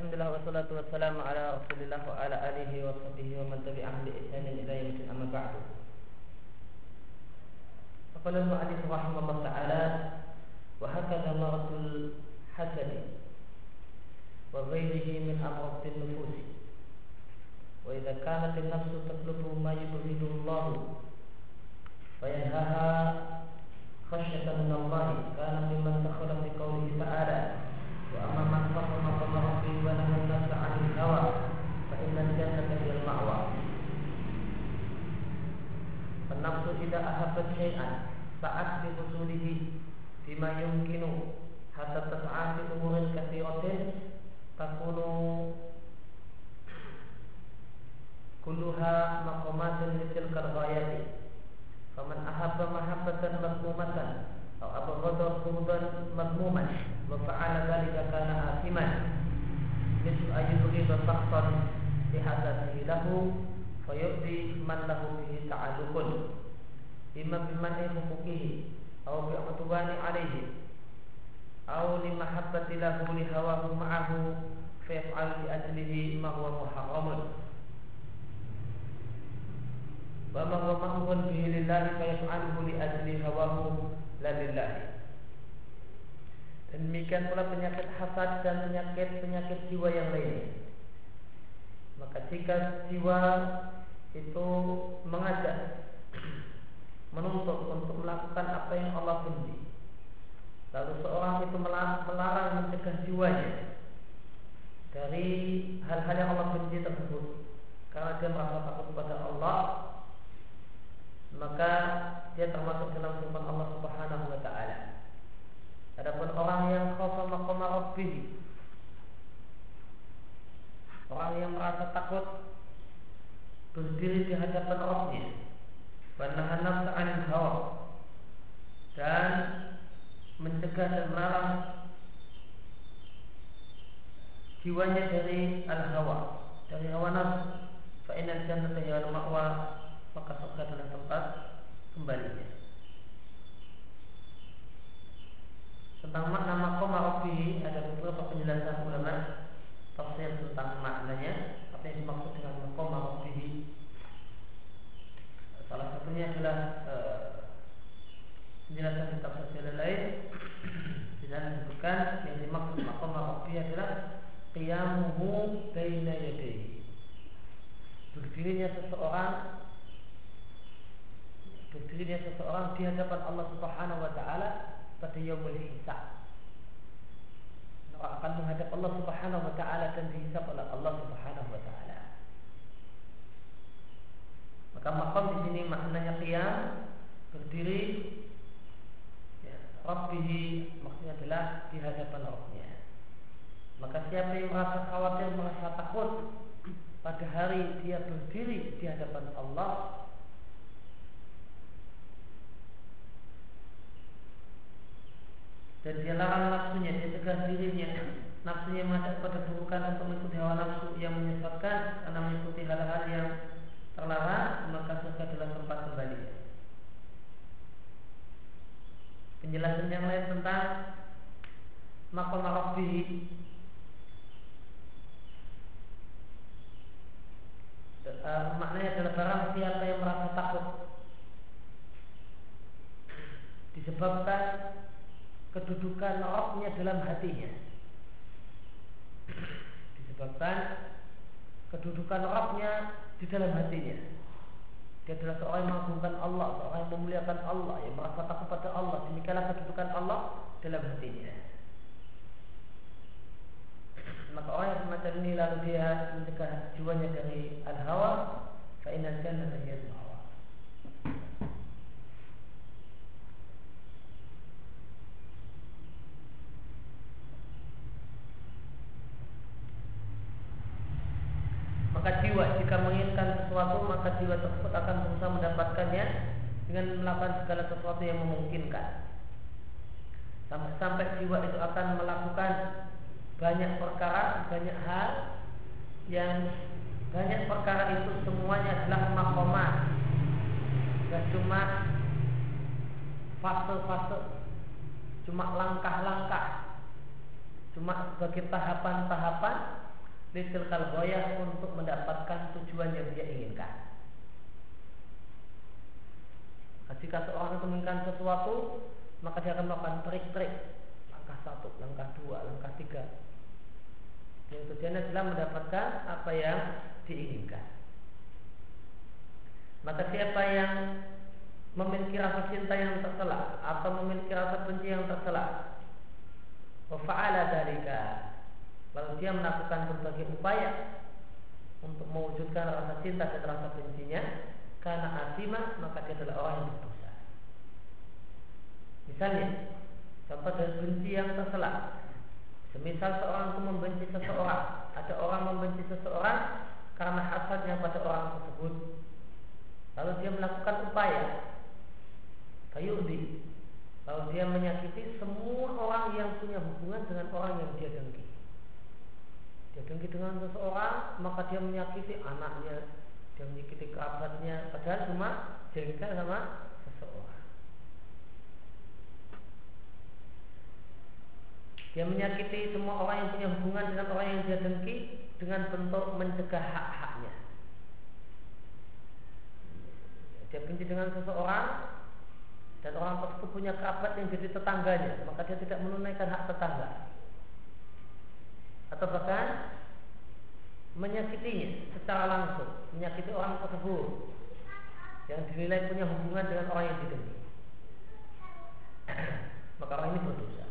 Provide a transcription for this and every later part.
Alhamdulillah wassalatu wassalamu ala Rasulillah wa ala alihi wa sahbihi wa man tabi'ahum bi ihsanin ila yaumil amma ba'du. Qala al-mu'allif rahimahullah ta'ala wa hakadha maratul hasadi wa ghayrihi min amratin nufus. Wa idza kanat an-nafsu tatlubu ma yubghidu Allah wa yanhaha khashyatan min Allah kana mimman nafsu tidak ahabat syai'an saat dihusulihi bima yumkinu hatta tas'a umurin katsiratin takunu kulluha maqamatin litil karbayati faman ahabba mahabbatan masmumatan atau abu bughdan madmuman wa fa'ala dhalika kana athiman. Nisu ayyubghida saqtan li hadatihi lahu fayu'di man lahu bihi ta'adukun imam bimani hukukihi au bi utwani alaihi. Au li mahabbati lahu li hawahu ma'ahu fa yaf'al li ajlihi ma huwa muharramun. Wa ma huwa mahbun bihi lillahi fa li ajli hawahu la lillahi. Dan demikian pula penyakit hasad dan penyakit-penyakit jiwa yang lain Maka jika jiwa itu mengajak menuntut untuk melakukan apa yang Allah benci. Lalu seorang itu melarang mencegah jiwanya dari hal-hal yang Allah benci tersebut karena dia merasa takut kepada Allah maka dia termasuk dalam firman Allah Subhanahu wa taala. Adapun orang yang khafa maqama rabbih Orang yang merasa takut berdiri di hadapan Rabbnya Wanahan nafsa anil hawa Dan mencegah dan melarang jiwanya dari al-hawa dari hawa nafsu. Fa innal jannata hiya al-ma'wa maka surga adalah tempat kembalinya. Tentang makna makom ada beberapa penjelasan ulama tafsir tentang maknanya. Apa yang dimaksud dengan makom rabbi satunya adalah uh, penjelasan kitab sosial lain di sana disebutkan yang dimaksud makom rabbi adalah qiyamuhu baina yadayhi berdirinya seseorang berdirinya seseorang di hadapan Allah Subhanahu wa taala pada yaumul hisab. akan menghadap Allah Subhanahu wa taala dan dihisab oleh Allah Subhanahu wa taala. Maka makam di sini maknanya qiyam berdiri ya, Rabbihi maksudnya adalah di hadapan Rabbnya. Maka siapa yang merasa khawatir, merasa takut pada hari dia berdiri di hadapan Allah dan dia larang nafsunya, dia tegas dirinya nafsunya mengajak pada burukan untuk mengikuti hawa nafsu yang menyesatkan karena mengikuti hal-hal yang terlarang maka surga adalah tempat kembali. Penjelasan yang lain tentang makom rabbi. Uh, maknanya adalah barang siapa yang merasa takut. Disebabkan kedudukan rohnya dalam hatinya. Disebabkan kedudukan rohnya di dalam hatinya. Dia adalah seorang yang mengagungkan Allah seorang yang memuliakan Allah yang merasa takut pada Allah demikianlah kedudukan Allah dalam hatinya. Maka orang yang semacam ini lalu dia mencegah jiwanya dari al-hawa fa innal jannata hiya al-hawa Maka jiwa jika menginginkan sesuatu maka jiwa tersebut akan berusaha mendapatkannya dengan melakukan segala sesuatu yang memungkinkan. Sampai-sampai jiwa itu akan melakukan banyak perkara, banyak hal yang banyak perkara itu semuanya adalah makomat dan cuma fase-fase cuma langkah-langkah cuma sebagai tahapan-tahapan litil kalboyah untuk mendapatkan tujuan yang dia inginkan. Nah, jika seorang itu menginginkan sesuatu, maka dia akan melakukan trik-trik. Langkah satu, langkah dua, langkah tiga. Yang tujuannya adalah mendapatkan apa yang diinginkan. Maka siapa yang memiliki rasa cinta yang tercela atau memiliki rasa benci yang tercela, wafa'ala dalika, lalu dia melakukan berbagai upaya untuk mewujudkan rasa cinta dan rasa bencinya, karena asima maka dia adalah orang yang berdosa. Misalnya, contoh dari benci yang tercela. Semisal seorang itu membenci seseorang, ada orang membenci seseorang karena hasadnya pada orang tersebut. Lalu dia melakukan upaya Fayudi Lalu dia menyakiti semua orang yang punya hubungan dengan orang yang dia dengki Dia dengki dengan seseorang Maka dia menyakiti anaknya. Dia menyakiti kerabatnya. Padahal cuma jengkel sama seseorang. Dia menyakiti semua orang yang punya hubungan dengan orang yang dia dengki Dengan bentuk mencegah hak-haknya. Dia benci dengan seseorang dan orang tersebut punya kerabat yang jadi tetangganya, maka dia tidak menunaikan hak tetangga. Atau bahkan menyakitinya secara langsung, menyakiti orang tersebut yang dinilai punya hubungan dengan orang yang didengki. maka orang ini berdosa.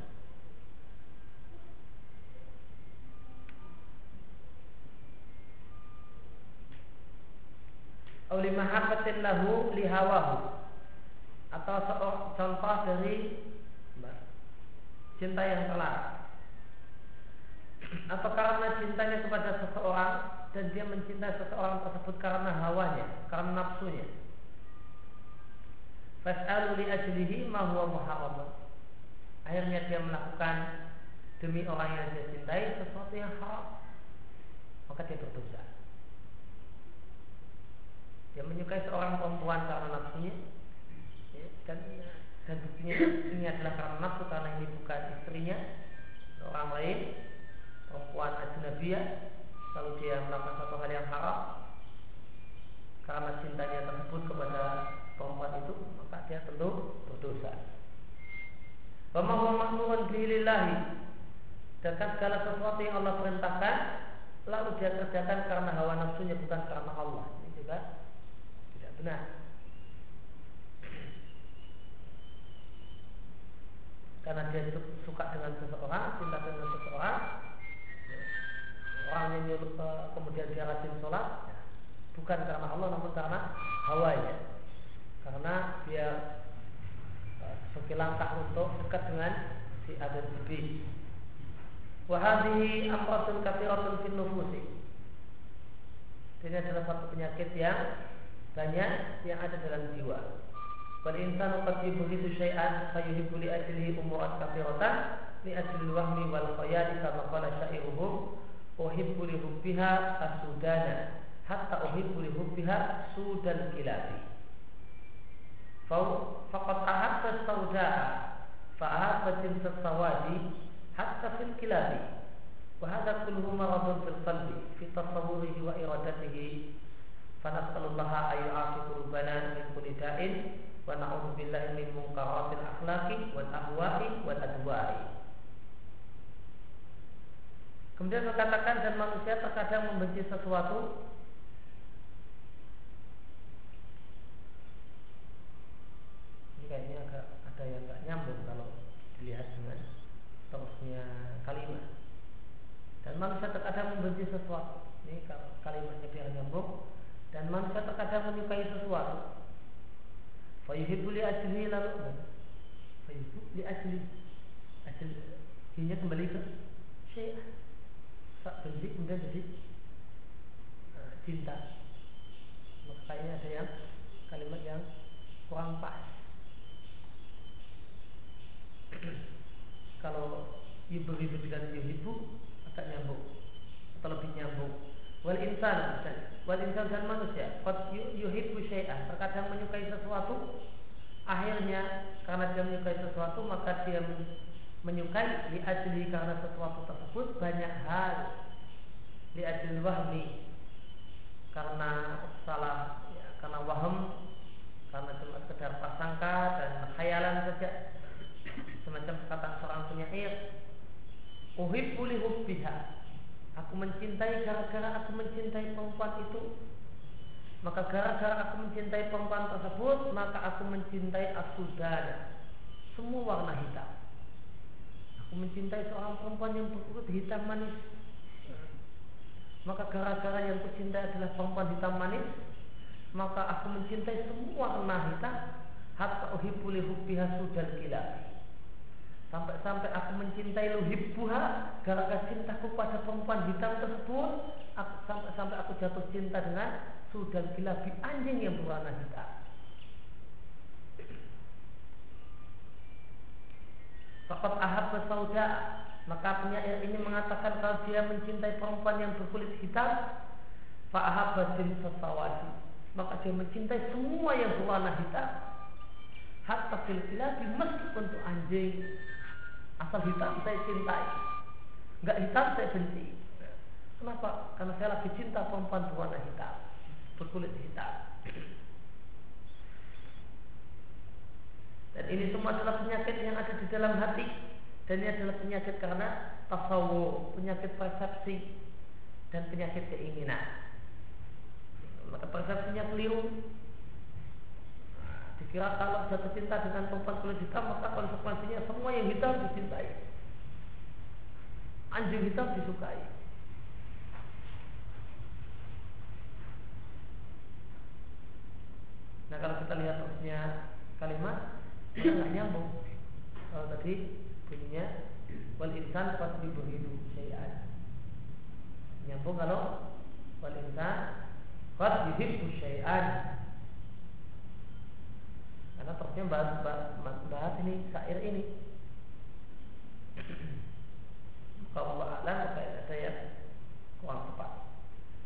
Auli mahabbatin lahu lihawahu atau contoh dari cinta yang telah atau karena cintanya kepada seseorang dan dia mencintai seseorang tersebut karena hawanya, karena nafsunya. Fas'alu li ajlihi ma huwa muharram. Akhirnya dia melakukan demi orang yang dia cintai sesuatu yang haram. Maka dia berdosa. Dia menyukai seorang perempuan karena nafsunya, dan dan buktinya ini adalah karena nafsu karena ini bukan istrinya orang lain perempuan ajnabiyah lalu dia melakukan satu hal yang haram karena cintanya tersebut kepada perempuan itu maka dia tentu berdosa. Wa mahmurun bilillahi dan segala sesuatu yang Allah perintahkan lalu dia kerjakan karena hawa nafsunya bukan karena Allah. Ini juga tidak benar. karena dia suka dengan seseorang, cinta dengan seseorang, orang yang eh, kemudian dia rajin sholat, ya, bukan karena Allah namun karena hawanya, karena dia uh, sebagai langkah untuk dekat dengan si A dan si B. Wahadi amratun kafiratun fin nufusi. Ini adalah satu penyakit yang banyak yang ada dalam jiwa. Wal insanu qad yubghidu syai'an fayuhibbu li ajlihi umurat kathiratan li ajli wahmi wal khayali kama qala syairuhum uhibbu li hubbiha asudana hatta uhibbu li hubbiha sudal kilabi. Faqad ahabba sawda'a fa ahabba jinsa sawadi hatta fil kilabi. Wa hadha kulluhu maradun fil qalbi fi tasawwurihi wa iradatihi. Fa nas'alullaha ayyu'afi qulubana min kulli da'in wa na'udzu billahi min munkaratil akhlaqi wal ahwa'i wal adwa'i. Kemudian mengatakan dan manusia terkadang membenci sesuatu Ini kayaknya agak ada yang nggak nyambung kalau dilihat dengan terusnya kalimat. Dan manusia terkadang membenci sesuatu. Ini kalimatnya biar nyambung. Dan manusia terkadang menyukai sesuatu. Fayuhibbu li ajli lalu Fayuhibbu li ajli Ajli Ini kembali ke Syekh Tak benci kemudian jadi uh, Cinta. Maka kayaknya ada yang Kalimat yang kurang pas. Kalau Yuhibbu dengan yuhibbu Agak nyambung Atau lebih nyambung. Wal insan Wal insan dan manusia. Qad yuhibbu syai'an. Terkadang menyukai sesuatu Akhirnya Karena dia menyukai sesuatu Maka dia menyukai li ajli karena sesuatu tersebut banyak hal. Li ajli wahmi. Karena salah ya, karena waham karena cuma sekedar prasangka dan khayalan saja. Semacam kata seorang penyair. Uhibbu li hubbiha. Aku mencintai gara-gara aku mencintai perempuan itu. Maka gara-gara aku mencintai perempuan tersebut maka aku mencintai asudara semua warna hitam mencintai seorang perempuan yang berkulit hitam manis. Maka gara-gara yang kucintai adalah perempuan hitam manis maka aku mencintai semua warna hitam. Hatta uhibbu li hubbiha sudal gila. Sampai-sampai aku mencintai luhibbuha gara-gara cintaku pada perempuan hitam tersebut sampai-sampai aku jatuh cinta dengan sudal gilabi anjing yang berwarna hitam Fakat ahab sauda maka penyair ini mengatakan kalau dia mencintai perempuan yang berkulit hitam, fa'ahab batin sesawadi maka dia mencintai semua yang berwarna hitam. Hatta fil meskipun untuk anjing. Asal hitam saya cintai. Nggak hitam saya benci. Kenapa? Karena saya lagi cinta perempuan berwarna hitam berkulit hitam dan ini semua adalah penyakit yang ada di dalam hati. Dan ini adalah penyakit karena tasawuf penyakit persepsi dan penyakit keinginan. Maka persepsinya keliru. Dikira kalau jatuh cinta dengan perempuan kulit hitam maka konsekuensinya semua yang hitam dicintai. Anjing hitam disukai. Nah kalau kita lihat maksudnya kalimat kita nggak nyambung kalau tadi bunyinya wal insan pasti begitu syai'an. Nyambung kalau wal insan Qad yuhibbu syai'an. Karena terusnya bahas, bahas, bahas ini syair ini. Kalau Allah alam maka ada yang kurang tepat.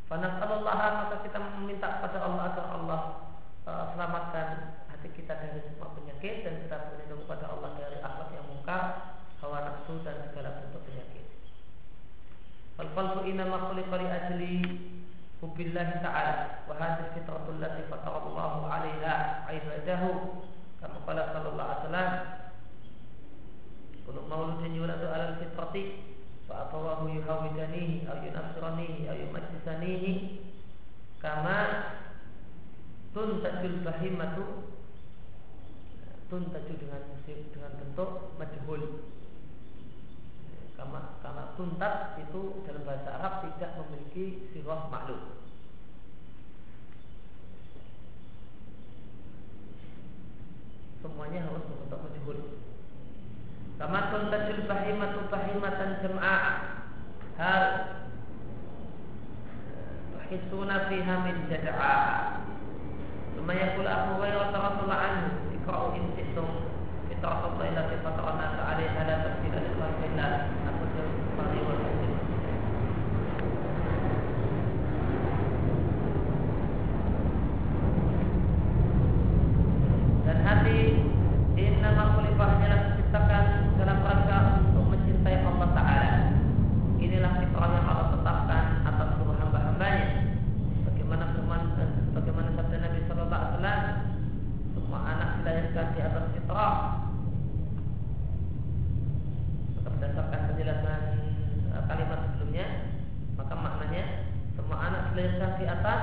Fanas'alullah maka kita meminta kepada Allah agar Allah uh, selamatkan kita dari semua penyakit dan kita berlindung kepada Allah dari akhlak yang muka, hawa nafsu dan segala bentuk penyakit. Fal-falqu inama khuliqa li ajli hubbillah ta'ala wa hadhihi fitratul lati Allah 'alaiha ibadahu kama qala sallallahu alaihi wasallam kullu mauludin yuladu 'ala al-fitrati fa abawahu yuhawidanihi aw yunasranihi aw yumajjisanihi kama tuntajul bahimatu tuntaju dengan musim dengan bentuk majhul. Karena, karena tuntas itu dalam bahasa Arab tidak memiliki sirah maklum. Semuanya harus berbentuk majhul. Kama tuntajul bahimatu bahimatan jam'ah. Hal. Hisuna fiha min jada'a Thumma yakul Abu Hurairah radhiyallahu anhu iqra'u in syi'tum fitratallahi allati fatara an-nasa 'alaiha la tabdila li khalqillah dan hati innama khuliqah hanyalah diciptakan dalam rangka untuk mencintai Allah Ta'ala inilah fitrah yang Allah tetapkan atas seluruh hamba-hambanya bagaimana firman bagaimana sabda Nabi Sallallahu Alaihi Wasallam semua anak dilahirkan di atas fitrah berdasarkan penjelasan uh, kalimat sebelumnya maka maknanya semua anak dilahirkan di atas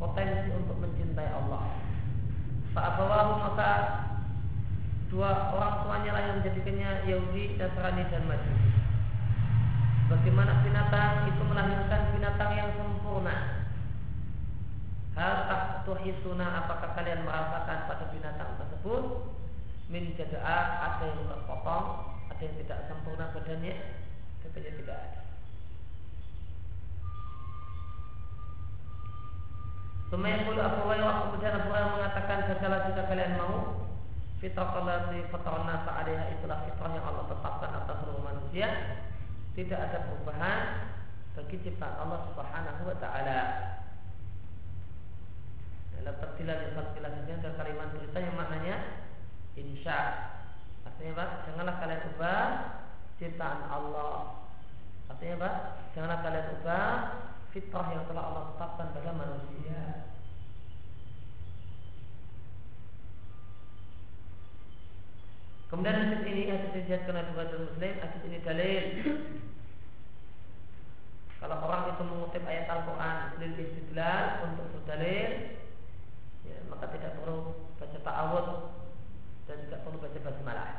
potensi untuk mencintai Allah Pak Abawahu maka dua orang tuanya lah yang menjadikannya Yahudi, Nasrani dan Majusi. Bagaimana binatang itu melahirkan binatang yang sempurna? Hal tuhisuna apakah kalian merasakan pada binatang tersebut? Min jada'a ada yang terpotong ada yang tidak sempurna badannya katanya tidak ada Semuanya pula Abu Hurairah kemudian Abu Hurairah mengatakan Jagalah jika kalian mau Fitrah allati fatarna ta'alaiha itulah fitrah yang Allah tetapkan atas seluruh manusia Tidak ada perubahan bagi ciptaan Allah subhanahu wa ta'ala Dalam tersilah dan tersilah saja ada kalimat tulisan yang maknanya Insya Artinya apa? Janganlah kalian ubah ciptaan Allah. Artinya apa? Janganlah kalian ubah fitrah yang telah Allah tetapkan pada manusia. Kemudian hadis ini hadis ini dijadikan oleh Bukhari Muslim, hadis ini dalil kalau orang itu mengutip ayat Al-Quran lil istidlal untuk berdalil, ya, maka tidak perlu baca ta'awud dan tidak perlu baca basmalah.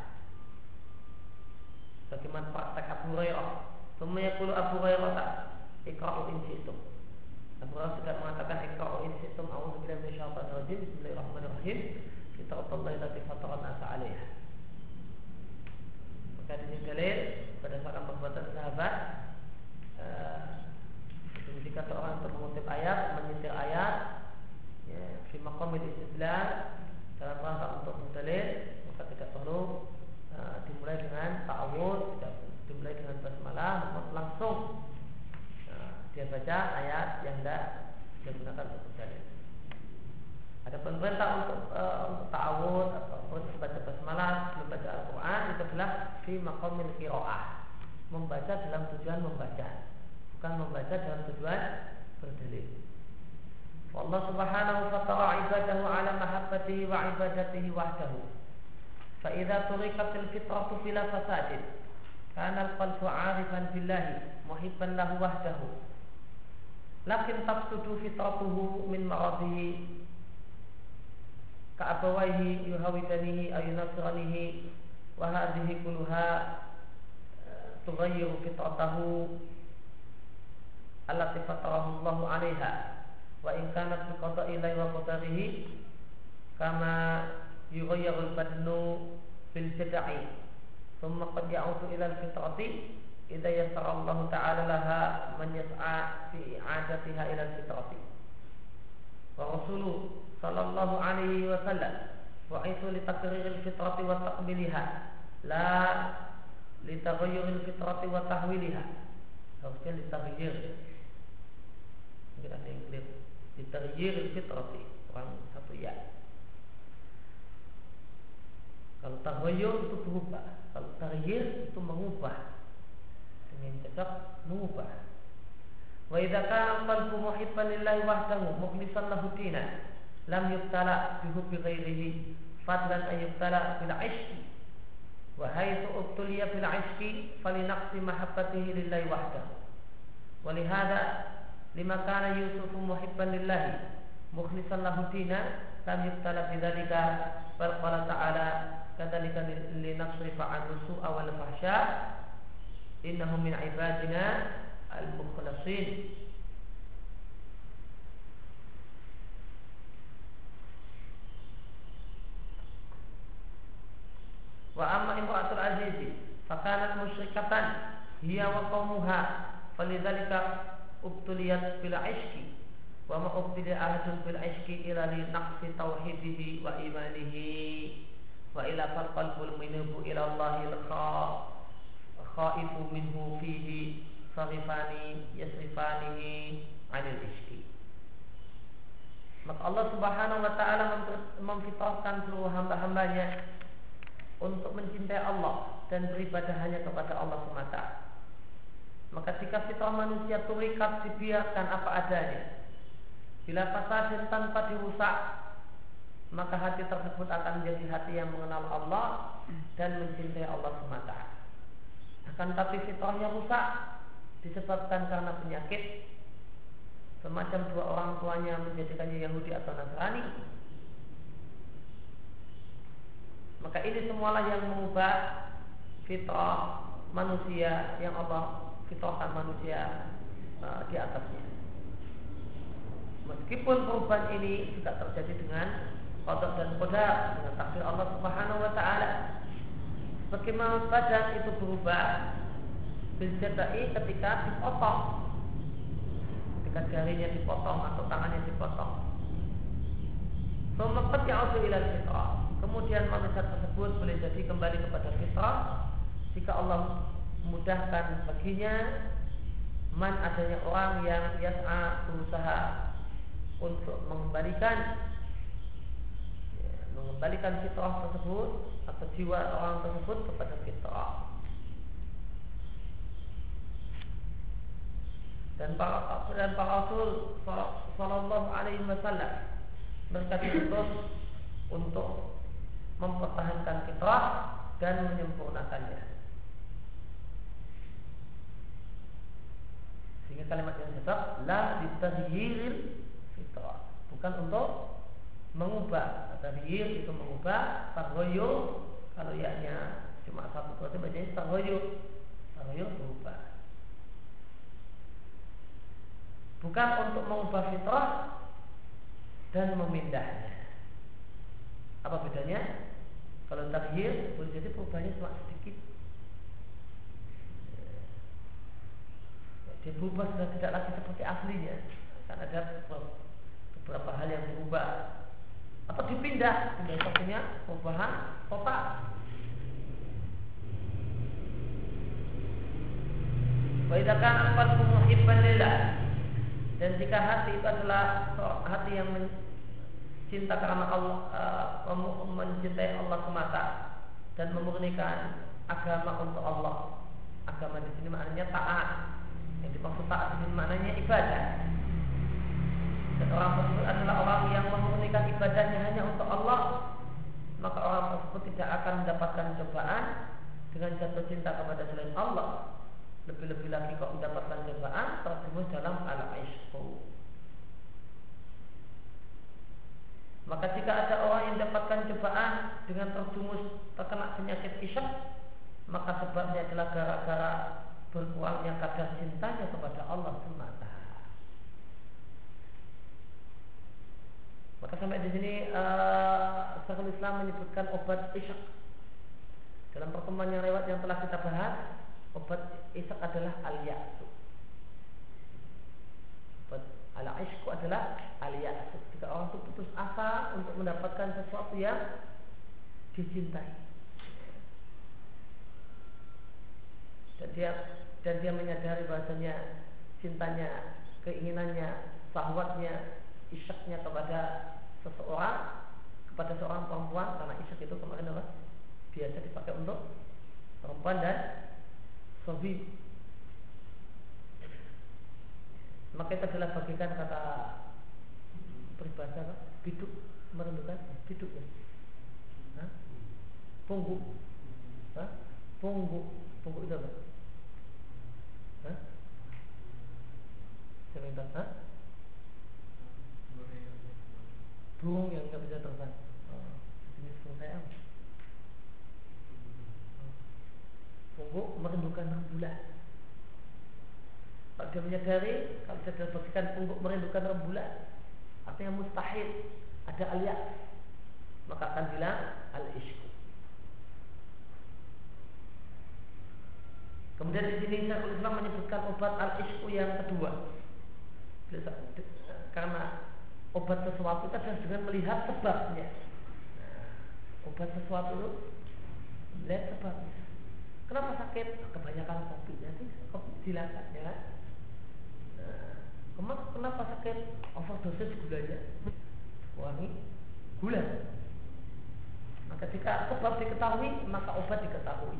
Bagaimana praktek Abu Hurairah? Semuanya kulu Abu Hurairah tak ikra'u in situm. Abu Hurairah sudah mengatakan ikra'u in situm. A'udhu billahi minasyaitonir rajim. Bismillahirrahmanirrahim. Kita Allah lati fataran asa alaiha. Ini dalil berdasarkan perbuatan sahabat uh, jika seorang mengutip ayat, menyetir ayat, ya, fi maqamil istidlal dalam rangka untuk berdalil, maka tidak perlu uh, dimulai dengan ta'awud, tidak dimulai dengan basmalah, langsung uh, dia baca ayat yang tidak digunakan untuk berdalil. Ada perintah untuk uh, untuk ta'awud atau baca basmalah sebelum baca Al-Quran itu adalah fi maqamil qiraah membaca dalam tujuan membaca bukan membaca dalam tujuan berdalil. Allah Subhanahu wa ta'ala ibadahu ala mahabbatihi wa ibadatihi wahdahu. Fa idza turiqatil fitratu bila fasadin kana al-qalbu 'arifan billahi muhibban lahu wahdahu. Lakin tafsudu fitratuhu min maradihi ka'abawaihi yuhawidanihi aw yunasranihi wa hadhihi kulluha eh, tughayyiru fitratahu allati fatarahu Allah 'alaiha. Wa in kanat bi qada'i wa qadarihi kama yughayyirul badnu bil jada'i thumma qad ya'udu ila al fitrati idza yassara Allah ta'ala laha man yas'a fi i'adatiha ila al fitrati wa rasuluhu sallallahu alaihi wasallam. Wa itu li taqriril fitrati wa taqbiliha. La li taghayyuril fitrati wa tahwiliha. Harusnya li taghayyur mungkin ada yang clear diterjir fitrati. Orang satu ya. Kalau tahwayur itu berubah. Kalau tahyir itu mengubah. Dengan cocok mengubah. Wa idza kana qalbu muhibban lillahi wahdahu mukhlishan lahu dinan lam yubtala bihubbi ghairihi fadlan ay yubtala bil ishqi. Wa haythu ubtuliya bil ishqi falinaqsi mahabbatihi lillahi wahdahu. Wa lihada lima kana yusufu muhibban lillahi mukhlishan lahu dina lam yubtala bidzalika bal qala ta'ala kadzalika linasrifa 'anhu su'a wal fahsya innahu min ibadina al mukhlasin wa amma imra'atul azizi fakanat musyrikatan hiya wa qaumuha falidzalika ubtuliyat bil ishki wa ma ubtiliya ahadun bil ishki ila li naqsi tauhidihi wa imanihi wa ila qalbul minhu ila Allahil khaifu minhu fihi sarifani yasrifanihi anil ishki. Maka Allah Subhanahu wa taala memfitrahkan seluruh hamba-hambanya untuk mencintai Allah dan beribadah hanya kepada Allah semata. Maka jika fitrah manusia turikat dibiarkan apa adanya. Bila fasadin tanpa dirusak Maka hati tersebut akan menjadi hati yang mengenal Allah Dan mencintai Allah semata. Akan tapi fitrahnya rusak Disebabkan karena penyakit. Semacam dua orang tuanya menjadikannya Yahudi atau Nasrani Maka ini semualah yang mengubah fitrah manusia yang Allah fitrahkan manusia uh, di atasnya. Meskipun perubahan ini juga terjadi dengan kodok dan koda dengan takdir Allah Subhanahu Wa Taala. Bagaimana badan itu berubah Biljadai ketika dipotong Ketika jarinya dipotong atau tangannya dipotong Sumakat yang ilal fitrah Kemudian manusia tersebut boleh jadi kembali kepada fitrah Jika Allah memudahkan baginya man adanya orang yang yas'a berusaha untuk mengembalikan ya, mengembalikan fitrah tersebut atau jiwa orang tersebut kepada fitrah. Dan para dan para Rasul Sallallahu Alaihi Wasallam diutus untuk mempertahankan fitrah dan menyempurnakannya. Sehingga kalimat yang tetap la ditaghyiril fitrah, bukan untuk mengubah. Taghyir itu mengubah, taghayur kalau yaknya cuma satu berarti bacanya taghayur. Taghayur berubah. Bukan untuk mengubah fitrah dan memindahnya. Apa bedanya? Kalau taghyir boleh jadi perubahannya cuma sedikit. Dia berubah sudah tidak lagi seperti aslinya. Karena ada beberapa hal yang berubah. Atau dipindah? Pindah satunya perubahan total Waidakan akan muhibban lillah. Dan jika hati itu adalah hati yang cinta karena Allah uh, mencintai Allah semata dan memurnikan agama untuk Allah agama di sini maknanya taat yang dimaksud taat ini maknanya ibadah. Dan orang tersebut adalah orang yang memurnikan ibadahnya hanya untuk Allah, maka orang tersebut tidak akan mendapatkan cobaan dengan jatuh cinta kepada selain Allah. Lebih-lebih lagi kok mendapatkan cobaan terjumus dalam al-ishqu. Maka jika ada orang yang mendapatkan cobaan dengan terjumus terkena penyakit isyak, maka sebabnya adalah gara-gara berkurangnya kadar cintanya kepada Allah semata. Maka sampai di sini uh, Islam menyebutkan obat isyak. Dalam pertemuan yang lewat yang telah kita bahas, obat isyak adalah al-ya'su. Obat al-ishku adalah al-ya'su. Jika orang itu putus asa untuk mendapatkan sesuatu yang dicintai. Dan dia dan dia menyadari bahasanya cintanya, keinginannya, sahwatnya, isyaknya kepada seseorang, kepada seorang perempuan karena isyak itu kemarin apa? Biasa dipakai untuk perempuan dan sobi. Maka itu adalah bagikan kata peribahasa? Biduk merindukan biduk ya. Hah? Punggu. Hah? Punggu. Punggu itu apa? Hah? Siapa yang tahu? Burung yang nggak bisa terbang. Oh, jenis burung saya apa? Punggu merindukan rembulan. Kalau dia menyadari, kalau dia dapat pungguk merindukan rembulan, artinya mustahil ada alias, maka akan bilang al-ishku. Kemudian di sini Syekhul Islam menyebutkan obat al-isku yang kedua. Karena obat sesuatu itu adalah dengan melihat sebabnya. Nah, obat sesuatu itu melihat sebabnya. Kenapa sakit? Kebanyakan kopi. Nanti kopi silakan ya? Nah, kenapa sakit? Overdosis gulanya. Wangi gula. Maka jika sebab diketahui, maka obat diketahui.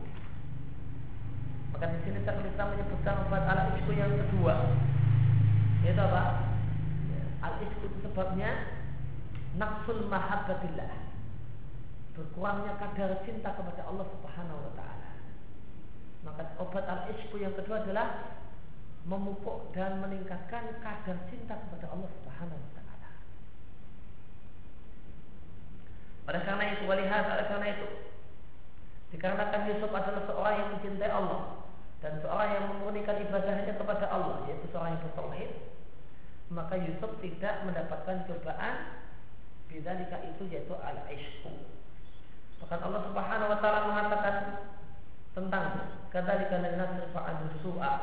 Maka di sini Islam menyebutkan obat al isku yang kedua. Yaitu apa? Al isku sebabnya nafsul mahabbatillah. Berkurangnya kadar cinta kepada Allah Subhanahu wa taala. Maka obat al isku yang kedua adalah memupuk dan meningkatkan kadar cinta kepada Allah Subhanahu wa taala. Oleh karena itu, walihat oleh karena itu, dikarenakan Yusuf adalah seorang yang mencintai Allah dan seorang yang memurnikan ibadahnya kepada Allah yaitu seorang yang bertauhid maka Yusuf tidak mendapatkan cobaan bidzalika itu yaitu al ishku bahkan Allah Subhanahu wa taala mengatakan tentang kadzalika lanasrifa an su'a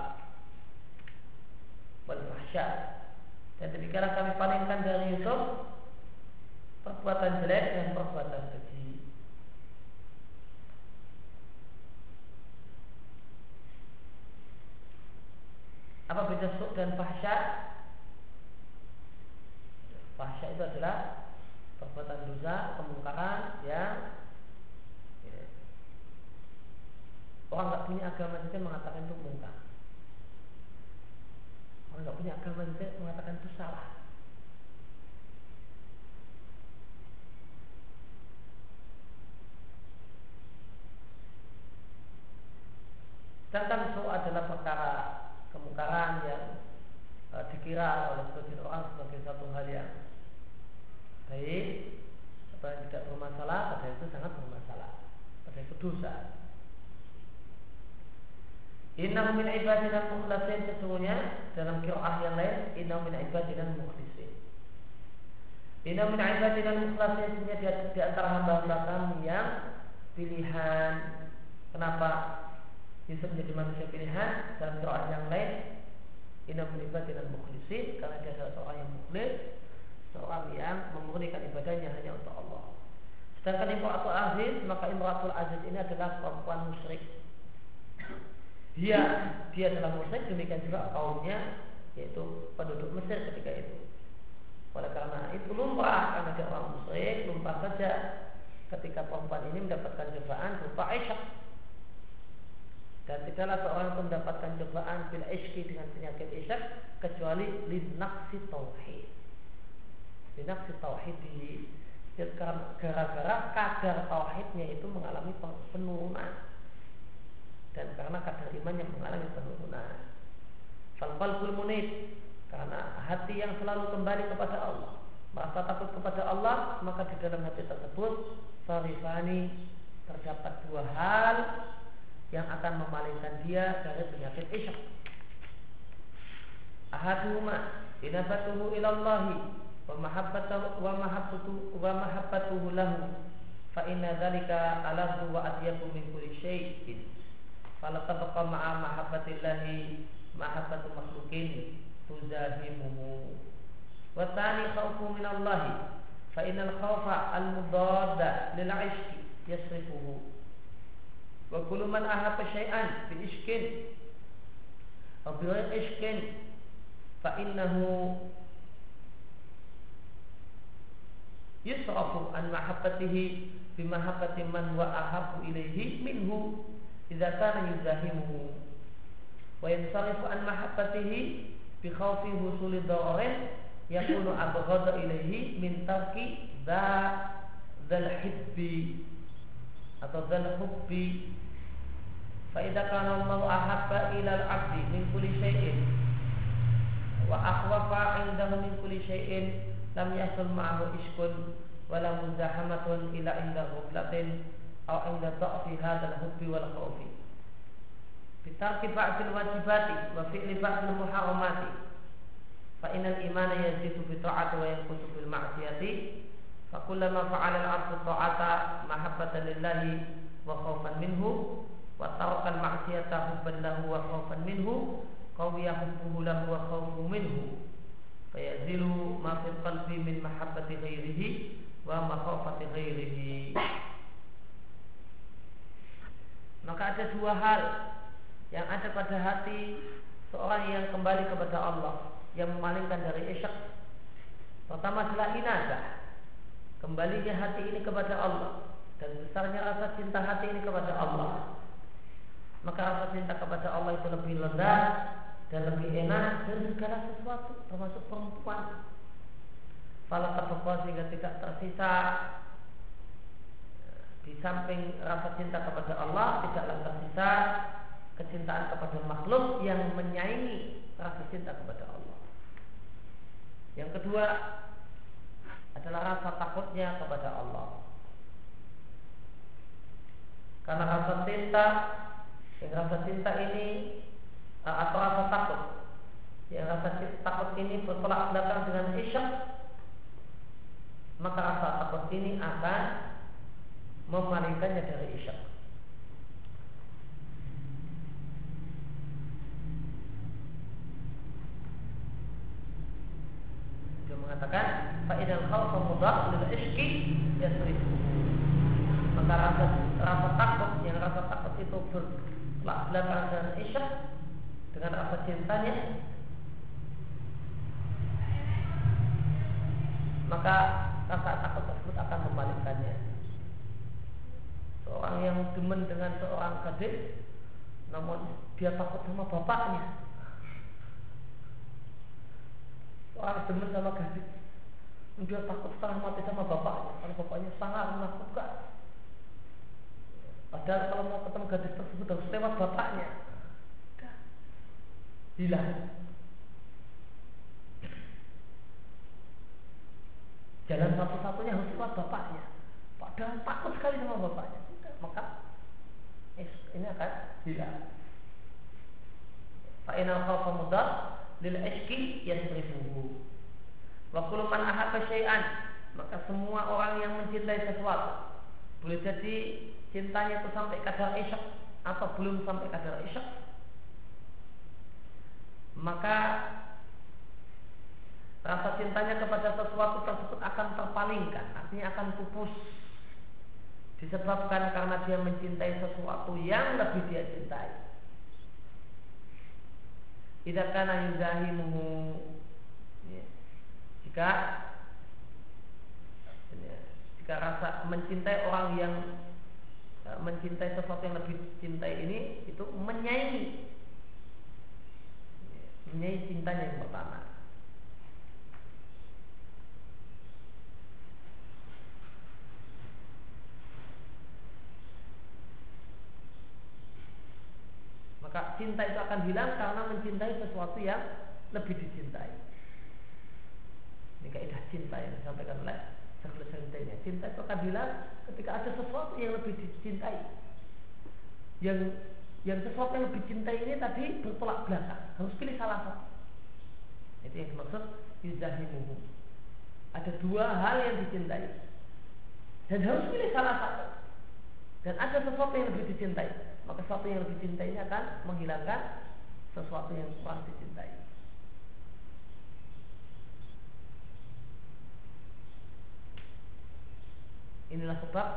fahsya dan demikianlah kami palingkan dari Yusuf perbuatan jelek dan perbuatan keji Apa beda suh dan fahsya? Fahsya itu adalah perbuatan dosa, kemungkaran ya, orang nggak punya agama saja mengatakan itu mungkar. Orang nggak punya agama saja mengatakan itu salah. Sedangkan itu adalah perkara kemungkaran yang e, dikira oleh sebagian orang sebagai satu hal yang baik atau yang tidak bermasalah, pada itu sangat bermasalah, pada itu dosa. Inna min ibadina mukhlasin sesungguhnya dalam kiroah yang lain Inna min ibadina mukhlisin. Inna min ibadina mukhlasin sesungguhnya di, di antara hamba-hamba kami yang pilihan. Kenapa Yusuf menjadi manusia pilihan? Dalam kiroah yang lain Inna min ibadina mukhlisin Karena dia adalah seorang yang mukhlis Seorang yang memurnikan ibadahnya hanya untuk Allah. Sedangkan Imratul Aziz Maka Imratul Aziz ini adalah perempuan musyrik dia dia adalah musyrik demikian juga kaumnya yaitu penduduk Mesir ketika itu. Oleh karena itu lumrah karena dia orang musyrik lumrah saja ketika perempuan ini mendapatkan cobaan berupa Aisyah dan tidaklah seorang pun mendapatkan cobaan bil isyki dengan penyakit isyak kecuali linaksi tauhid. Linaksi tauhid di gara-gara kadar tauhidnya itu mengalami penurunan dan karena kadar iman yang mengalami penurunan. Fal-qalbul munib karena hati yang selalu kembali kepada Allah, merasa takut kepada Allah, maka di dalam hati tersebut sarifani terdapat dua hal yang akan memalingkan dia dari penyakit isyak. Ahaduhuma inabatuhu ilallahi wa mahabbatuhu wa mahabbatuhu lahu fa inna dzalika alahu wa atyabu min kulli syai'in Fala tabqa ma'a mahabbatillahi mahabbatu makhlukin tuzahimuhu. Wa tani khawfu min Allah fa innal khawfa al-mudadda lil 'ishqi yasrifuhu. Wa kullu man ahabba syai'an bi ishkin aw bi ishkin fa innahu yusrafu an mahabbatihi bi mahabbati man wa ahabbu ilaihi minhu idza kana yakunu abghadha ilaihi min tarki dha dzal hibbi atau dzal hubbi fa idza kana Allah ahabba ila al-'abdi min kulli shay'in wa akhwafa 'indahu min kulli shay'in lam yahsul ma'ahu iskun wala muzahamatun ila inda hublatin atau inda dha'fi hadzal hubbi wal khawfi bitarki ba'dil wajibati wa fi'li ba'dil muharramati fa innal imana yazidu bi ta'ati wa yanqusu bil ma'siyati. Fa kullama fa'ala al-'abdu ta'ata mahabbatan lillahi wa khawfan minhu wa taraka al-ma'siyata hubban lahu wa khawfan minhu qawiya hubbuhu lahu wa khawfu minhu. Fayazilu ma fi qalbi min mahabbati ghairihi wa makhafati ghairihi maka ada dua hal yang ada pada hati seorang yang kembali kepada Allah yang memalingkan dari isyak. Pertama adalah inadah. Kembalinya hati ini kepada Allah dan besarnya rasa cinta hati ini kepada Allah. Maka rasa cinta kepada Allah itu lebih lezat dan lebih enak dari segala sesuatu termasuk perempuan. Fala sehingga tidak tersisa di samping rasa cinta kepada Allah tidaklah tersisa kecintaan kepada makhluk yang menyaingi rasa cinta kepada Allah. Yang kedua adalah rasa takutnya kepada Allah. Karena rasa cinta, yang rasa cinta ini eh, atau rasa takut, yang rasa cinta, takut ini bertolak belakang dengan isyak, maka rasa takut ini akan memalingkannya dari isyak. Dia mengatakan fa'idal khawfa mudhaf lil isyki yasrifu. Maka rasa rasa takut yang rasa takut itu belakang dengan isyak dengan rasa cintanya maka rasa takut tersebut akan memalingkannya. Seorang yang demen dengan seorang gadis, namun dia takut sama bapaknya. Seorang demen sama gadis, dia takut setengah mati sama bapaknya, karena bapaknya sangat menakutkan. Padahal kalau mau ketemu gadis tersebut harus lewat bapaknya. Hilang. Jalan satu-satunya harus lewat bapaknya. Padahal takut sekali sama bapaknya. Maka ini akan hilang. Fa'ina khawfa mudar lil ishki yasrifuhu. Wa kullu man ahabba syai'an maka semua orang yang mencintai sesuatu boleh jadi cintanya itu sampai kadar isyak atau belum sampai kadar isyak maka rasa cintanya kepada sesuatu tersebut akan terpalingkan, artinya akan pupus. Disebabkan karena dia mencintai sesuatu yang lebih dia cintai. Tidak karena yuzahimuhu. Ya. Jika ya, Jika rasa mencintai orang yang ya, Mencintai sesuatu yang lebih cintai ini Itu menyaingi. Ya, Menyaingi cintanya yang pertama Maka cinta itu akan hilang karena mencintai sesuatu yang lebih dicintai. Ini kaidah cinta yang disampaikan oleh Syekhul Sentenya. Cinta itu akan hilang ketika ada sesuatu yang lebih dicintai. Yang yang sesuatu yang lebih dicintai ini tadi bertolak belakang. Harus pilih salah satu. Itu yang dimaksud yuzahimuhu. Ada dua hal yang dicintai. Dan harus pilih salah satu. Dan ada sesuatu yang lebih dicintai maka sesuatu yang lebih dicintai ini akan menghilangkan sesuatu yang kurang dicintai. Inilah sebab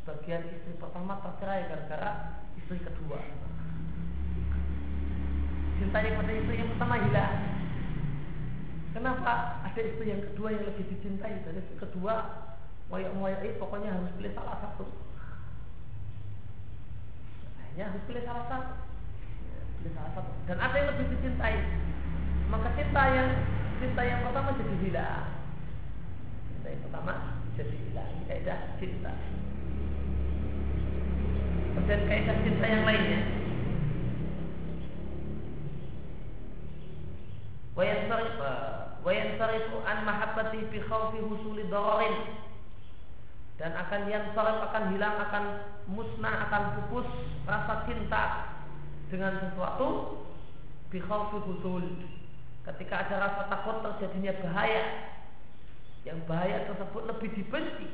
sebagian istri pertama tercerai gara-gara istri kedua. Cintanya kepada istri yang pertama hilang. Kenapa ada istri yang kedua yang lebih dicintai dan istri kedua moyok-moyok pokoknya harus pilih salah satu ya harus pilih salah satu. Ya, pilih salah satu. Dan ada yang lebih dicintai. Maka cinta yang cinta yang pertama jadi hilang. Cinta yang pertama jadi hilang. Kaidah cinta. Dan kaidah cinta yang lainnya. Wayansarifu an mahabbati bi khawfi husuli dararin dan akan yang sorot akan hilang akan musnah akan pupus rasa cinta dengan sesuatu bikhawfi husul. Ketika ada rasa takut terjadinya bahaya. Yang bahaya tersebut lebih dibenci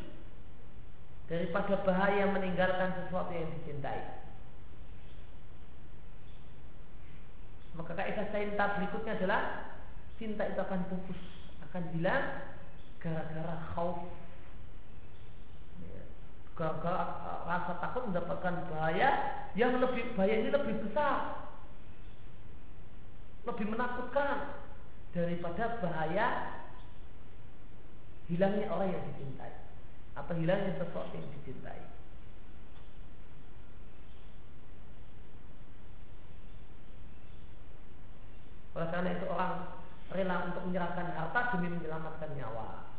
daripada bahaya meninggalkan sesuatu yang dicintai. Maka kaidah cinta berikutnya adalah cinta itu akan pupus akan hilang gara-gara khauf gara rasa takut mendapatkan bahaya yang lebih bahaya ini lebih besar. Lebih menakutkan daripada bahaya hilangnya orang yang dicintai atau hilangnya sesuatu yang dicintai. Oleh karena itu orang rela untuk menyerahkan harta demi menyelamatkan nyawa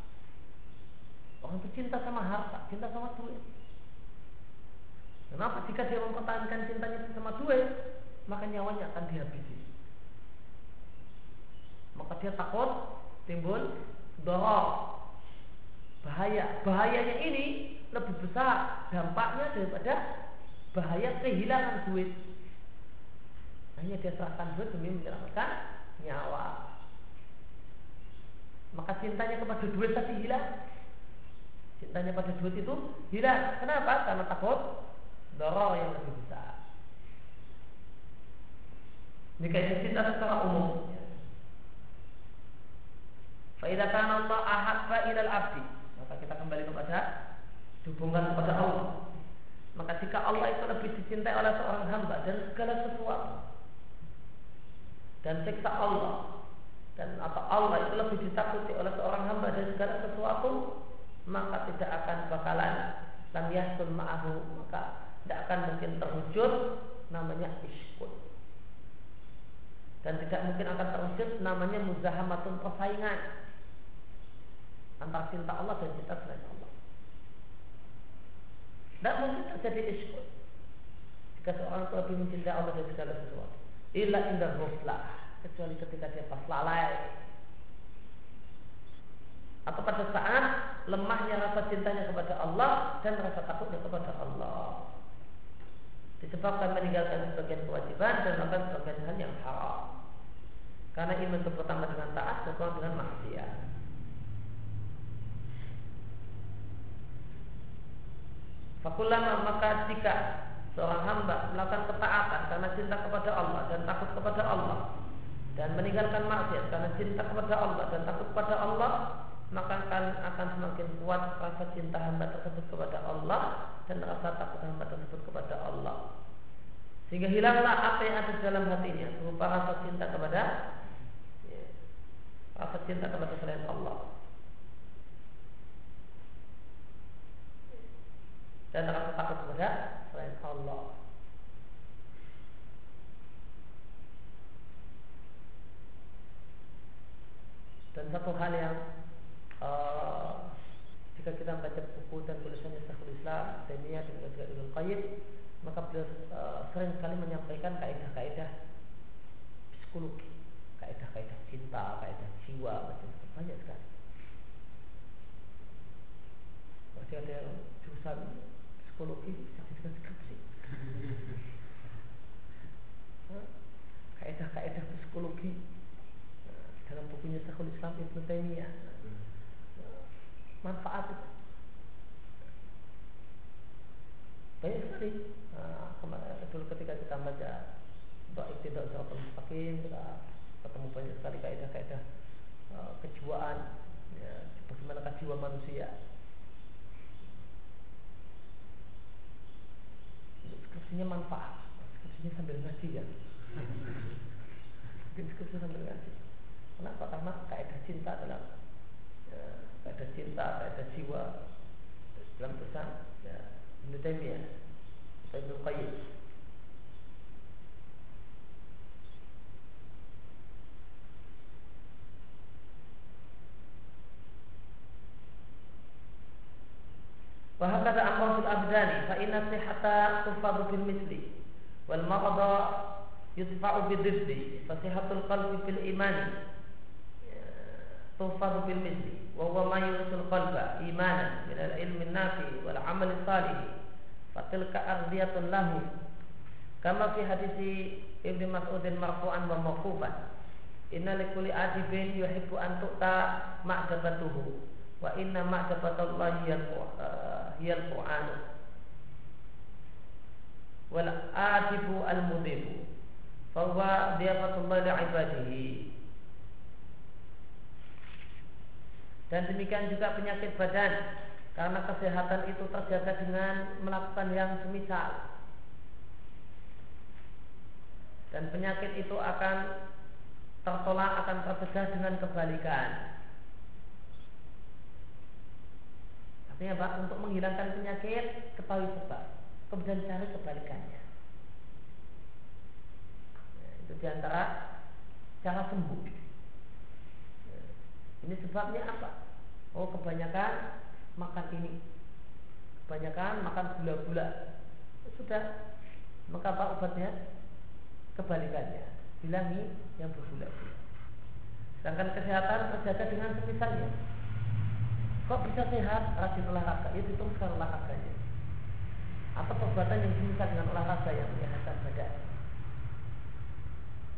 Orang itu cinta sama harta, cinta sama duit. Kenapa jika dia mempertahankan cintanya sama duit, maka nyawanya akan dihabisi. Maka dia takut timbul dorong bahaya. Bahayanya ini lebih besar dampaknya daripada bahaya kehilangan duit. Hanya dia serahkan duit demi menyelamatkan nyawa. Maka cintanya kepada duit tadi hilang, Cintanya pada duit itu hilang. Kenapa? Karena takut dorong yang lebih besar. Ini kayak cinta secara umum. Faidah karena Allah ahabba ilal abdi. Maka kita kembali kepada hubungan kepada Allah. Maka jika Allah itu lebih dicintai oleh seorang hamba dan segala sesuatu dan siksa Allah dan atau Allah itu lebih ditakuti oleh seorang hamba dan segala sesuatu maka tidak akan bakalan lam yahsul ma'ahu maka tidak akan mungkin terwujud namanya iskut dan tidak mungkin akan terwujud namanya muzahamatun persaingan antara cinta Allah dan cinta selain Allah. Tidak mungkin terjadi iskut jika seorang itu lebih mencintai Allah dari segala sesuatu. Illa indah kecuali ketika dia pas lalai atau pada saat lemahnya rasa cintanya kepada Allah dan rasa takutnya kepada Allah. Disebabkan meninggalkan sebagian kewajiban dan melakukan sebagian hal yang haram. Karena iman itu pertama dengan taat kedua dengan maksiat. Fakulama maka jika seorang hamba melakukan ketaatan karena cinta kepada Allah dan takut kepada Allah dan meninggalkan maksiat karena cinta kepada Allah dan takut kepada Allah maka akan akan semakin kuat rasa cinta hamba tersebut kepada Allah dan rasa takut hamba tersebut kepada Allah. Sehingga hilanglah apa yang ada dalam hatinya berupa rasa cinta kepada ya, rasa cinta kepada selain Allah. Dan rasa takut kepada selain Allah. Dan satu hal yang uh, jika kita membaca buku dan tulisannya Syekhul Islam, Taimiyah dan juga Ibnu Qayyim, maka beliau uh, sering sekali menyampaikan kaidah-kaidah psikologi, kaidah-kaidah cinta, kaidah jiwa, macam banyak sekali. Masih ada jurusan psikologi dijadikan skripsi. Kaidah-kaidah psikologi dalam bukunya Syekhul Islam Ibnu Taimiyah. Manfaat itu. Banyak sekali. Nah, kemarin dulu ketika kita baca doa tidak usah mustaqim kita ketemu banyak sekali kaidah-kaidah kejiwaan ya, bagaimana jiwa manusia skripsinya manfaat. Skripsinya sambil ngaji ya. Skripsinya sambil ngaji. Kenapa karena kaidah cinta dalam ya, ada cinta, ada jiwa. Dalam pesan ya, Ibnu Taimiyah, Ibnu Qayyim. وهكذا أمر في الأبدان فإن الصحة تحفظ بالمثل والمرض يدفع بالضد فصحة القلب في الإيمان تحفظ بالمثل وهو ما يورث القلب إيمانا من العلم النافع والعمل الصالح فتلك أغذية له. كما في حديث ابن مسعود مرفوعا وموقوفا إن لكل عاتب يحب أن تؤتى معجبته wa inna ma'rifatallahi hiyal Qur'an eh, wal atibu al mudibu fa huwa diafatullah li ibadihi. Dan demikian juga penyakit badan. Karena kesehatan itu terjaga dengan melakukan yang semisal. Dan penyakit itu akan tertolak akan tercegah dengan kebalikan. Artinya Pak, untuk menghilangkan penyakit ketahui sebab, kemudian cari kebalikannya. Ya, itu di antara cara sembuh. Ini sebabnya apa? Oh kebanyakan makan ini Kebanyakan makan gula-gula Sudah Maka apa obatnya? Kebalikannya Bilangi yang bergula-gula Sedangkan kesehatan terjaga dengan semisalnya Kok bisa sehat? Rajin olahraga. Itu teruskan olahraganya. Atau perbuatan yang semisal dengan olahraga yang menyehatkan badan?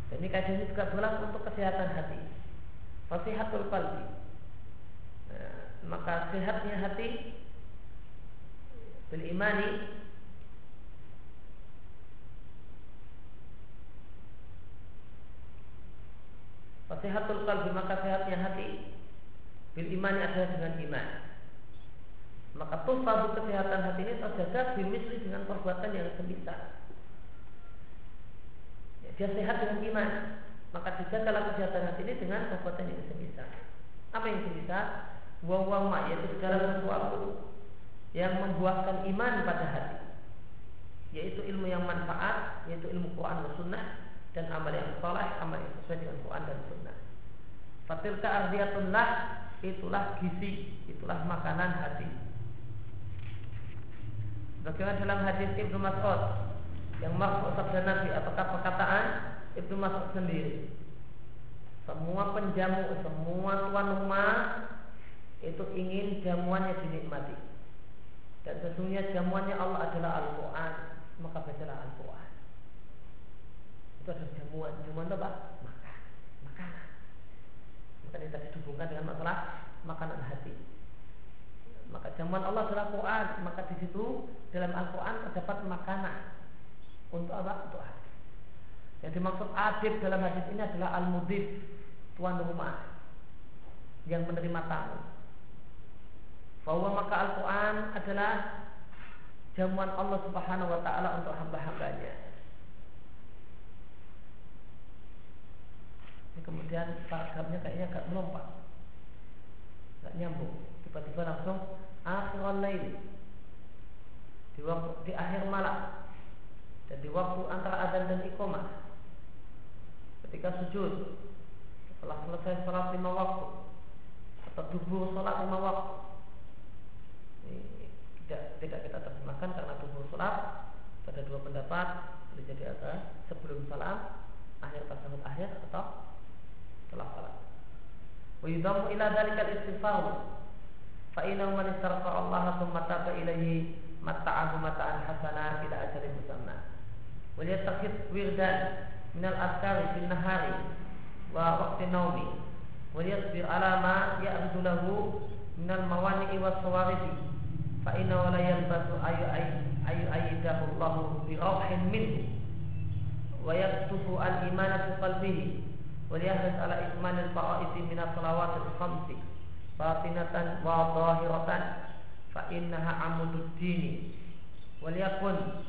Dan ini kajian juga berlaku untuk kesehatan hati. Fasihatul qalbi nah, Maka sehatnya hati Bil imani Fasihatul qalbi Maka sehatnya hati Bil imani adalah dengan iman. Maka tuhfadu kesehatan hati ini terjaga Bimisli dengan perbuatan yang semisal ya, Dia sehat dengan iman. Maka dijagalah kesehatan hati ini dengan perbuatan yang sebisa. Apa yang sebisa? wawama yaitu segala sesuatu yang membuahkan iman pada hati. Yaitu ilmu yang manfaat yaitu ilmu Quran dan Sunnah dan amal yang soleh amal yang sesuai dengan Quran dan Sunnah. Fatilka ardiyatullah itulah gizi itulah makanan hati Bagaimana dalam hadis Ibnu Mas'ud yang maksud sabda Nabi apakah perkataan Ibnu Mas'ud sendiri semua penjamu, semua tuan rumah itu ingin jamuannya dinikmati. Dan sesungguhnya jamuannya Allah adalah Al-Quran. Maka bacalah Al-Quran. Itu adalah jamuan. Jamuan apa? Ini tadi dihubungkan dengan masalah makanan hati. Maka jamuan Allah adalah Quran. Maka di situ dalam Al-Quran terdapat makanan. Untuk apa? Untuk hati. Yang dimaksud adib dalam hadis ini adalah al-mudif tuan rumah yang menerima tamu. Bahwa maka Al-Quran adalah jamuan Allah Subhanahu Wa Taala untuk hamba-hambanya. Kemudian paragrafnya kayaknya agak melompat, nggak nyambung. Tiba-tiba langsung akhir lain di waktu di akhir malam. Dan di waktu antara adzan dan iqamah ketika sujud setelah selesai sholat lima waktu atau tubuh sholat lima waktu ini tidak tidak kita terjemahkan karena tubuh sholat ada dua pendapat boleh jadi apa sebelum salam akhir tasawuf akhir atau setelah salat. Wa yudamu ila dalikal istighfar fa inna man istarqa Allah thumma taba ilaihi mata'ahu mata'an hasana ila ajalin musamma. Wa yattakhid wirdan minal askari fil nahari wa waqti naumi wa yasbir ala ma ya'budu lahu minal mawani'i was sawarifi. Fa inna wa la yalbasu ayu ayu ayyidahu Allah bi rauhin minhu. Wa yaktufu al imana fi qalbihi wa yahris ala ikman al fara'id min al salawat al khamsi batinatan wa zahiratan fa innaha amudud dini wa liyakun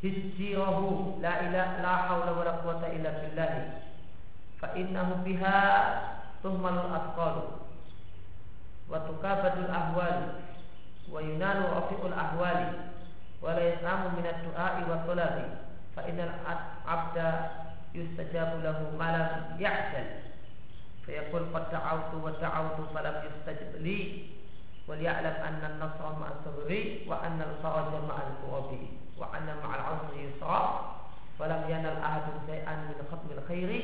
hijjirahu la ilaha la haula wa la quwata illa billah fa innahu biha tuhmalul asqal wa tukabadul ahwal wa yunalu rafi'ul ahwali wa la yasamu min ad-du'a'i wa talabi fa innal abda yustajabu lahu ma lam ya'jal fa yaqul qad da'awtu wa da'awtu fa lam yustajib li wal ya'lam anna an-nasra ma'a sabri wa anna al-faraja ma'a al-kurabi wa anna ma'a al-'usri yusra wa lam yanal ahadun shay'an min khatmil khairi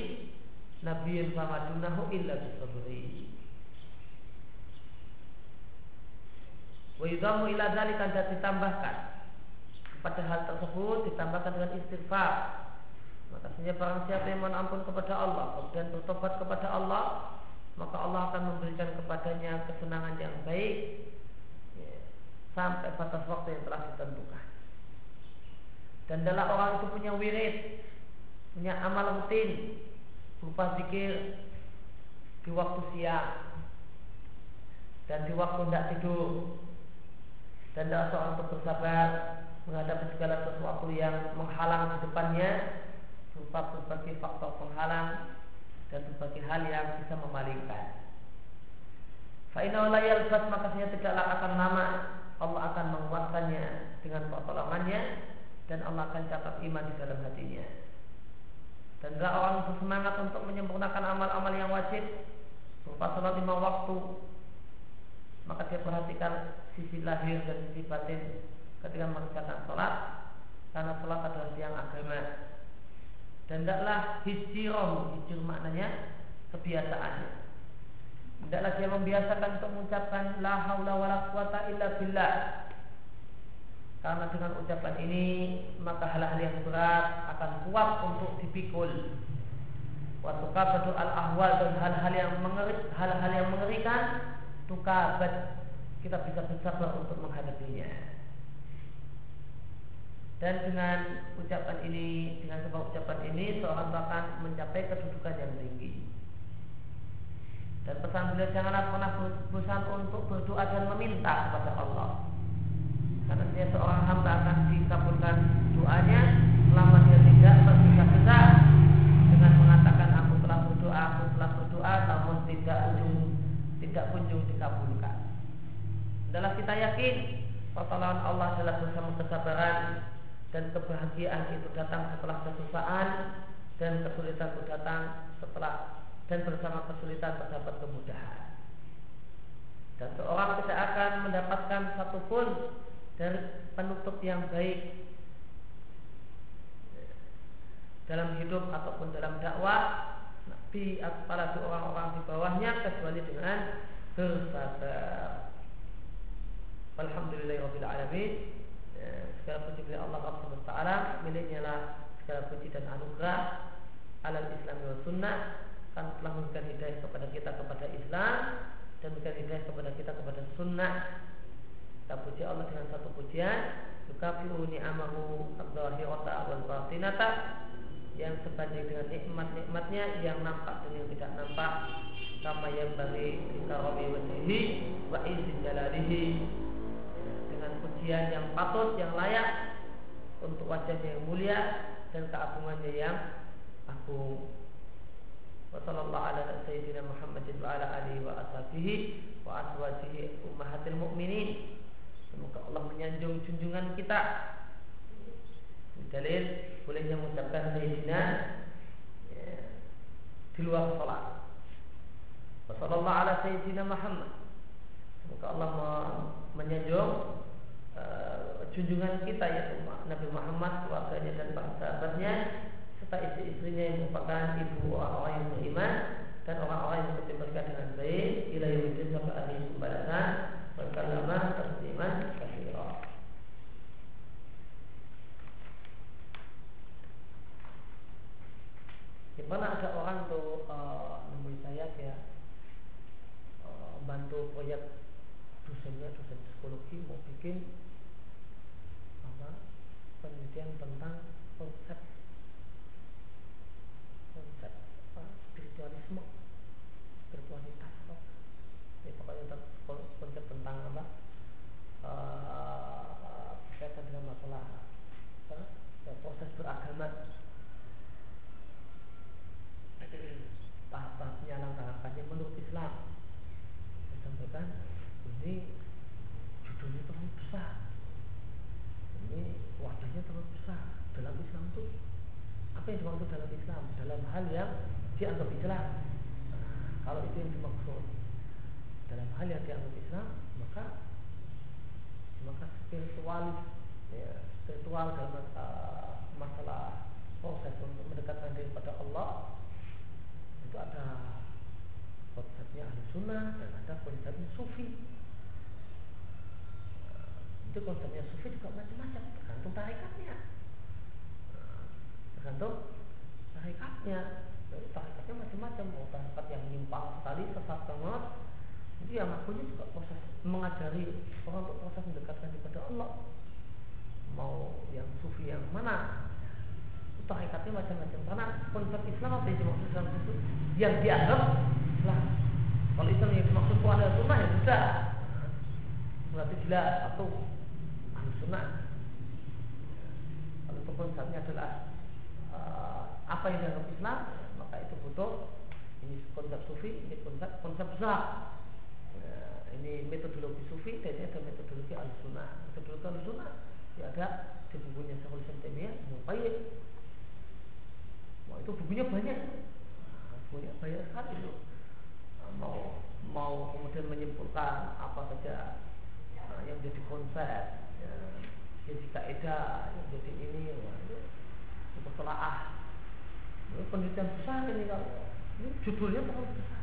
Nabiyin famadunahu illa bisabri Wa yudamu ila dzalika dan ditambahkan pada hal tersebut ditambahkan dengan istighfar. Maka sebenarnya barang siapa yang ampun kepada Allah kemudian bertobat kepada Allah, maka Allah akan memberikan kepadanya kesenangan yang baik ya, sampai batas waktu yang telah ditentukan. Dan dalam orang itu punya wirid, punya amal rutin, berupa zikir di waktu siang dan di waktu tidak tidur dan tidak seorang untuk bersabar menghadapi segala sesuatu yang menghalang di depannya berupa berbagai faktor penghalang dan berbagai hal yang bisa memalingkan. Fa'inna yalbas maka tidaklah akan lama. Allah akan menguatkannya dengan pertolongannya dan Allah akan catat iman di dalam hatinya. Dan orang bersemangat untuk menyempurnakan amal-amal yang wajib berupa sholat lima waktu maka dia perhatikan sisi lahir dan sisi batin ketika mengerjakan sholat karena sholat adalah tiang agama dan tidaklah hijirah hijir maknanya kebiasaannya tidaklah dia membiasakan untuk mengucapkan la haula wala quwata illa billah karena dengan ucapan ini maka hal-hal yang berat akan kuat untuk dipikul. Waktu kabatu al ahwal dan hal-hal yang mengeri, hal-hal yang mengerikan tukabat kita bisa bersabar untuk menghadapinya. Dan dengan ucapan ini, dengan sebab ucapan ini, seorang bahkan mencapai kedudukan yang tinggi. Dan pesan beliau janganlah pernah bosan untuk berdoa dan meminta kepada Allah karena dia seorang hamba akan dikabulkan doanya selama dia tidak tergesa-gesa dengan mengatakan aku telah berdoa, aku telah berdoa, namun tidak ujung tidak tidak kunjung dikabulkan. Adalah kita yakin pertolongan Allah adalah bersama kesabaran dan kebahagiaan itu datang setelah kesusahan dan kesulitan itu datang setelah dan bersama kesulitan terdapat kemudahan. Dan seorang tidak akan mendapatkan satupun dari penutup yang baik dalam hidup ataupun dalam dakwah Nabi apalagi orang-orang di bawahnya kecuali dengan bersabar. Alhamdulillahirabbil alamin. Ya, segala puji milik Allah Subhanahu wa taala, miliknya lah segala puji dan anugerah alal Islam wa sunnah kan telah memberikan hidayah kepada kita kepada Islam dan memberikan hidayah kepada kita kepada sunnah. Kita puji Allah dengan satu pujian, yukafiru ni'amahu adzahirata wal batinata yang sebanding dengan nikmat-nikmatnya yang nampak dan yang tidak nampak sama yang bagi wajhihi wa izin jalalihi pujian yang patut yang layak untuk wajahnya yang mulia dan keagungannya yang agung wa sallallahu ala sayyidina Muhammadin semoga Allah menyanjung junjungan kita dalil bolehnya mengucapkan sayyidina ya, di luar sholat. Wassalamualaikum ala sayyidina Muhammad. Semoga Allah menyanjung uh, junjungan kita yaitu Nabi Muhammad, keluarganya dan para sahabatnya serta istri-istrinya yang merupakan ibu orang-orang yang beriman dan orang-orang yang mengikuti mereka dengan baik ila yaumil sampai hari pembalasan berkalama tasliman katsira. di mana ada orang tuh uh, nemui saya dia uh, bantu proyek dosennya dosen psikologi mau bikin penelitian tentang konsep konsep apa, spiritualisme spiritualitas apa. Ya, pokoknya konsep tentang apa uh, berkaitan dengan masalah apa, proses beragama. Tahap-tahapnya langkah-langkahnya menurut Islam. Saya sampaikan ini judulnya terlalu besar. Ini wadahnya terlalu besar. Dalam Islam itu apa yang dimaksud dalam Islam? Dalam hal yang dianggap Islam. Nah, kalau itu yang dimaksud. Dalam hal yang dianggap Islam maka maka spiritualis ya, spiritual dalam uh, masalah proses untuk mendekatkan diri kepada Allah itu ada konsepnya ahli sunnah dan ada konsepnya sufi itu konsepnya sufi juga macam-macam. Tergantung tarikatnya. Tergantung tarikatnya. Tarikatnya macam-macam. Mau tarikat yang nyimpang sekali sesat banget. Itu yang akunya juga proses mengajari orang untuk proses mendekatkan kepada Allah. Mau yang sufi yang mana. Tarikatnya macam-macam. Karena konsep Islam apa yang dimaksud dalam situ yang dianggap Islam. Kalau Islam yang dimaksud Quran dan Sunnah ya sudah. Berarti jelas ahli Sunnah kalau itu konsepnya adalah uh, apa yang dianggap Islam maka itu butuh ini konsep sufi ini konsep konsep besar ya, ini metodologi sufi dan ini ada metodologi ahli Sunnah metodologi ahli Sunnah ya ada di bukunya Syekhul Islam Taimiyah Wah itu bukunya banyak, nah, bukunya banyak sekali itu. Nah, mau mau kemudian menyimpulkan apa saja nah, yang jadi konsep, ya, jadi kaidah, jadi ini, wah, itu telaah. Ini penelitian besar ini kalau ini judulnya terlalu besar.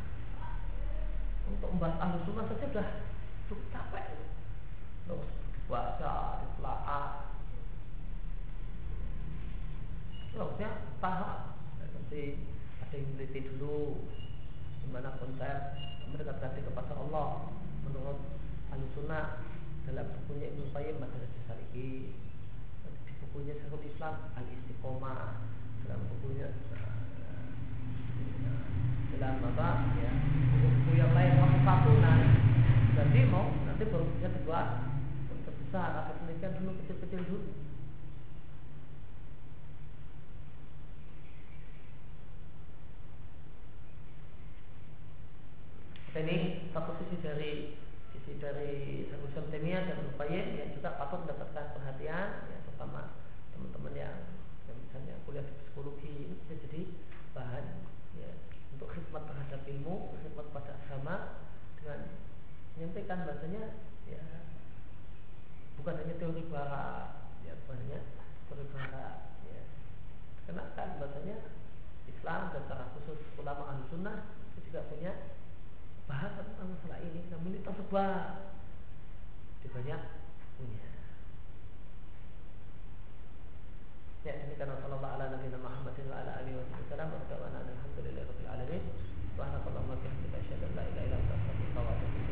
Untuk membahas ahli sunnah saja sudah cukup capek. Terus dibaca, ditelaah, Maksudnya tahap nanti ada yang meneliti dulu gimana konsep mendekatkan kepada Allah menurut ahli sunnah dalam bukunya Ibnu Qayyim Madrasah Saliki di bukunya Syekhul Islam Al Istiqomah dalam bukunya dalam apa ya buku-buku yang lain satu nah jadi mau nanti baru bisa dibuat besar. Atau penelitian dulu kecil-kecil dulu. Ini satu sisi dari sisi dari Islam Taimiyah dan Muqayyim yang juga patut mendapatkan perhatian ya terutama teman-teman yang, yang misalnya kuliah di psikologi ini bisa jadi bahan ya untuk khidmat terhadap ilmu, khidmat pada agama dengan menyampaikan bahasanya ya bukan hanya teori barat ya bukan teori barat ya karena kan bahasanya Islam dan secara khusus ulama ahli sunnah itu juga punya bahasa tentang masalah ini namun ini tersebar. Di banyak punya. Ya demikian wasallallahu ala nabi Muhammadin wa ala alihi wasallam. Wa sallam. Alhamdulillahi rabbil alamin. Subhanakallahumma wa bihamdika asyhadu an la ilaha illa anta astaghfiruka wa atubu